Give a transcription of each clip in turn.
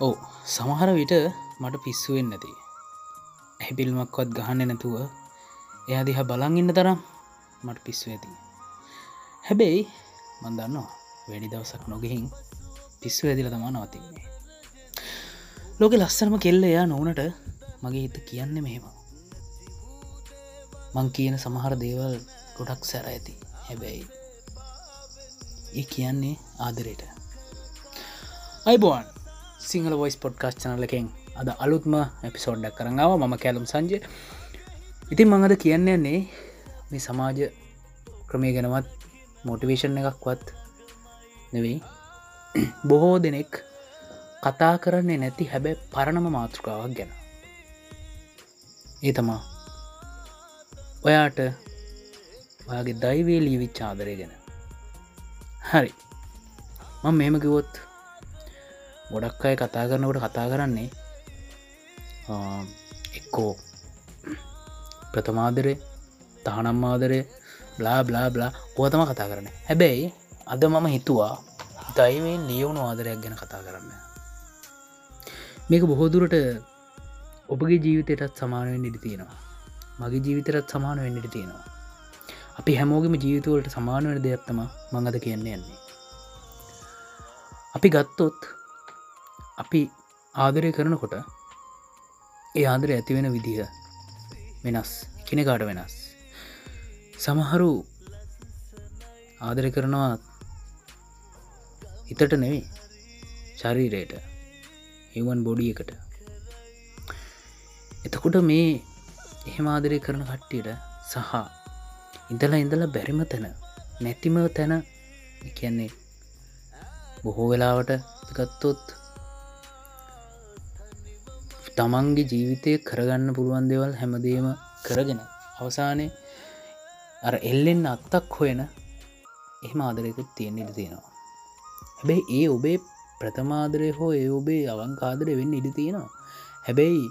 ඕ සමහර විට මට පිස්සුවෙන් නැති ඇහිපිල්මක්වත් ගහන්න නැතුව එයා දිහ බලන් ඉන්න තරම් මට පිස්සු ඇති. හැබැයි මන්දන්නවා වැඩි දවසක් නොගෙහින් පිස්සු ඇදිල තමා නවතින්නේ. ලෝක ලස්සනම කෙල්ල එයා නොවනට මගේ හිත කියන්න මෙහෙම. මං කියන සමහර දේවල් ගොඩක් සැර ඇති. හැබැයි ඒ කියන්නේ ආදරයට අයිබෝන්! සිංහල වොයිස් පොඩ්කාස් චනලකෙන් අද අලුත්ම එපිසෝඩ්ඩක් කරඟාව මම කැලුම් සංජය. ඉතින් මඟද කියන්නේන්නේ මේ සමාජ ක්‍රමය ගැනවත් මොටිවේෂන් එකක්වත් නෙවෙයි. බොහෝ දෙනෙක් කතා කරන්නේ නැති හැබැ පරණම මාතෘකාවක් ගැන. ඒ තමා ඔයාට ඔයාගේ දයිවේ ලීවිච් ආදරය ගැන. හරි. මං මෙම කිවොත් ගොඩක් අය කතා කරනකට කතා කරන්නේ එක්කෝ ප්‍රථමාදරය තහනම් ආදරය බ්ලා බ්ලා බ්ලා ඕතම කතා කරන හැබැයි අද මම හිතුවා දයිවෙන් ලියවුණු ආදරයක් ගැන කතා කරන්න. මේක බොහෝදුරට ඔබගේ ජීවිතයටත් සමානුවෙන් ඉඩි තියෙනවා. මගේ ජීවිතරත් සමාන වෙන්නට තියෙනවා. අපි හැමෝගම ජීවිතවලට සමානුවට දෙයක්ත්තම මඟද කියන්නේ. යන්නේ අපි ගත්තොත් අපි ආදරය කරනකොට ඒ ආදර ඇතිවෙන විදිහ වෙනස් කෙනෙකාට වෙනස්. සමහරු ආදර කරනවා හිතට නෙවෙයි ශරීරයට හිවන් බොඩිය එකට. එතකොට මේ එහෙම ආදරය කරන කට්ටියට සහ ඉඳලා ඉඳලා බැරිම තැන නැතිම තැන කියන්නේ බොහෝ වෙලාවට ගත්තොත් තමන්ගේ ජීවිතය කරගන්න පුළුවන් දෙවල් හැමදේම කරගෙන. අවසානය අර එල්ලෙන් අත්තක් හොයන එහෙම ආදරයකුත් තියෙන ඉඩ තියෙනවා. හැබැයි ඒ ඔබේ ප්‍රථමාදරය හෝ ඒ ඔබේ අවංකාදරය වෙන්න ඉඩ තියෙනවා. හැබැයි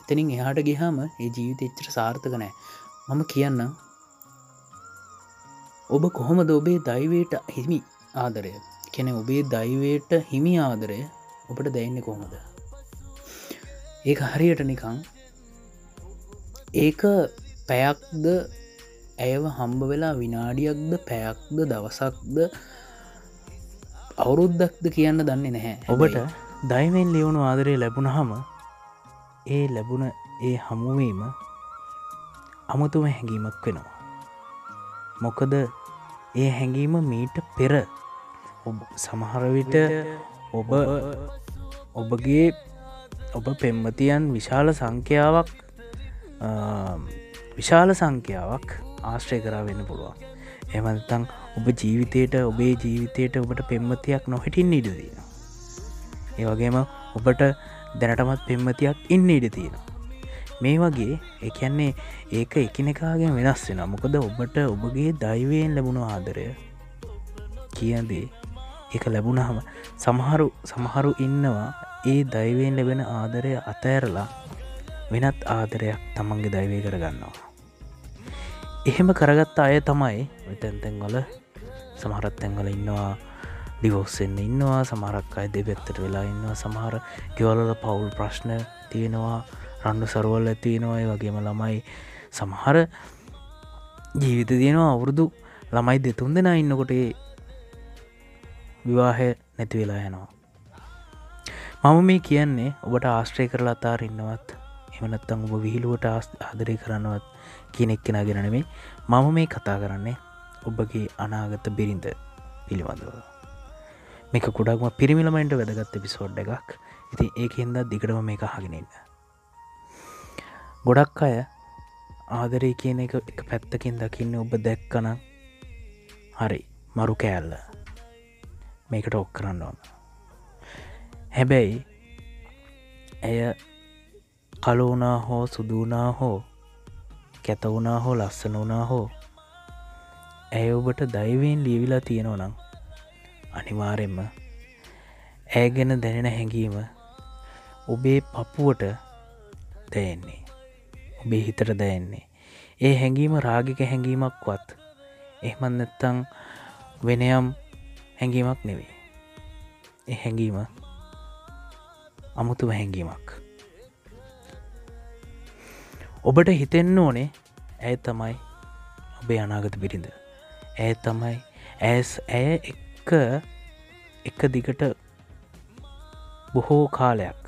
එතනින් එහාට ගිහාම ඒ ජීවිත එච්චර සාර්ථක නෑ. මම කියන්න ඔබ කොහොමද ඔබේ දයිවයට හිමි ආදරය? කෙන ඔබේ දයිවයට හිමි ආදරය ඔබට දැයින්න කොහොමද? ඒක හරියට නිකං ඒක පැයක්ද ඇයව හම්බ වෙලා විනාඩියක්ද පැයක්ද දවසක්ද අවුරුද්දක්ද කියන්න දන්නේ නැහැ. ඔබට දයිමෙන් ලියවුණු ආදරය ලැබුණ හම ඒ ලැබුණ ඒ හමුවීම අමුතුම හැඟීමක් වෙනවා. මොකද ඒ හැඟීම මීට පෙර සමහරවිට ඔබ ඔබගේ ඔබ පෙම්මතියන් විශාල සංඛ්‍යාවක් විශාල සංඛ්‍යාවක් ආශ්‍රය කරා වෙන්න පුළුවන්. එමතන් ඔබ ජීවිතයට ඔබේ ජීවිතයට ඔබට පෙම්මතියක් නොහිටින් ඉඩදීන ඒ වගේම ඔබට දැනටමත් පෙම්මතියක් ඉන්න ඉඩ තියෙනවා. මේ වගේ එකන්නේ ඒක එකනෙකාගෙන් වෙනස් වෙන මොකද ඔබට ඔබගේ දයිවයෙන් ලැබුණු ආදරය කියදේ එක ලැබුණහම සමහරු සමහරු ඉන්නවා ඒ දයිවයෙන් ලැබෙන ආදරය අතඇරලා වෙනත් ආදරයක් තමන්ගේ දයිවය කරගන්නවා. එහෙම කරගත්ත අය තමයි තැන්තැන්වල සමහරත් තැන්වල ඉන්නවා ඩිවෝස්සෙන්න්න ඉන්නවා සමහරක් අය දෙපැත්තට වෙලා ඉන්නවා සමහර ගෙවලල පවුල් ප්‍රශ්න තියෙනවා රණ්ඩු සරුවල් ඇතිවෙනවායි වගේම ළමයි සමහර ජීවිත තියෙනවා අවුරුදු ළමයි දෙතුන් දෙෙන ඉන්නකොට විවාහය නැති වෙලා යනවා. මම මේ කියන්නේ ඔබට ආශ්‍රය කරලා අතාර ඉන්නවත් එමනත්තං ඔබ විහිලුවට ආදරය කරන්නවත් කියනෙක් කෙන ගෙනනෙමේ මම මේ කතා කරන්නේ ඔබගේ අනාගත බිරිඳ පිළිබඳව. මේක කුඩක්ම පිරිමිලමයින්ට වැදගත්ත පිසෝඩ් එකක්. ඉතින් ඒක හින්ද දිගටම මේක හගෙනන්න ගොඩක් අය ආදරය කියන එක එක පැත්තකින් දකින්න ඔබ දැක්කන හරි මරු කෑල්ල. මේකට ඔක් කරන්න ඕන. හැබැයි ඇය කලෝනා හෝ සුදුනා හෝ කැතවුනා හෝ ලස්සන වනා හෝ ඇය ඔබට දයිවෙන් ලියවිලා තියෙනවා නම් අනිවාරෙන්ම ඇය ගැන දැනෙන හැඟීම ඔබේ පපුුවට දැයෙන්නේ ඔබේ හිතට දැයෙන්නේ ඒ හැඟීම රාගික හැඟීමක්වත් එහමන් නැත්තං වෙනයම් හැඟීමක් නෙවේ ඒ හැඟීම අමුතුව හැඟීමක්. ඔබට හිතෙන්න ඕනේ ඇය තමයි ඔබේ අනාගත බිරිඳ. ඇය තමයි ඇස් ඇය එක්ක එක දිගට බොහෝ කාලයක්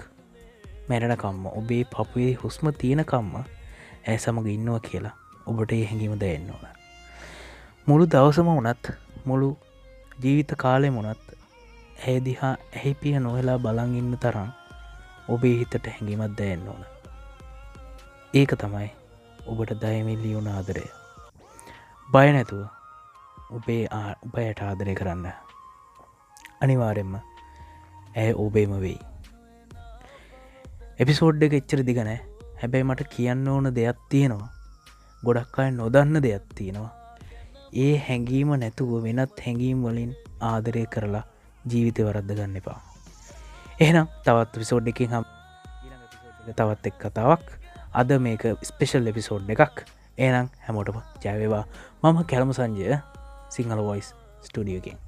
මැරණකම්ම ඔබේ පපුේ හුස්ම තියෙනකම්ම ඇය සමඟ ඉන්නවා කියලා ඔබට ඒ හැඟීම දයන්න ඕන. මුළු දවසම වනත් මුළු ජීවිත කාලය මොනත් ඇය දිහා ඇහි පිය නොවෙලා බලං ඉන්න තරම් ඔබේ හිතට හැඟීමත් දයන්න ඕන. ඒක තමයි ඔබට දයමිල්ලියුණ ආදරය. බය නැතුව ඔබේ උබයට ආදරය කරන්න. අනිවාරෙන්ම ඇය ඔබේම වෙයි. එපිසෝඩ් එක එච්චර දිගනෑ හැබැයි මට කියන්න ඕන දෙයක් තියෙනවා. ගොඩක් අය නොදන්න දෙයක් තියෙනවා. ඒ හැඟීම නැතුව වෙනත් හැඟීම් වලින් ආදරය කරලා ජීවිතය වරද්ද ගන්න එපා. එහෙනම් තවත් විසෝඩ් එකින් හම් තවත් එක් කතාවක්. අද මේක ස්පෙෂල් එපිසෝඩ් එකක්. ඒනම් හැමෝටම ජයවේවා මම කැළම සංජය සිංහල වොයිස් ස්ටඩියෝගෙන්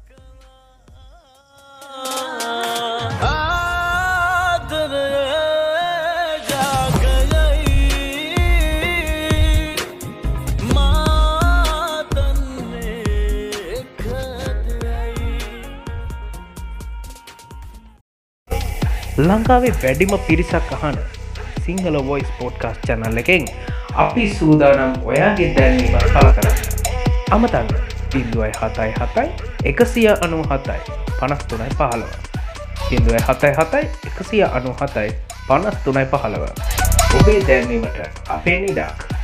ලංකාවේ වැඩිම පිරිසක් අහන සිංහල වොයිස් පෝඩ්කාස් චැනල්ල එකෙන් අපි සූදානම් ඔයාගේ දැන්වීම පල කරන්න. අමතන්න බිින්දුවයි හතයි හතයි එකසිය අනු හතයි පනස් තුනයි පහළව. බිින්දුවයි හතයි හතයි එකසිය අනු හතයි පනස් තුනයි පහළව. ඔබේ දැන්වීමට අපේ නිඩක්.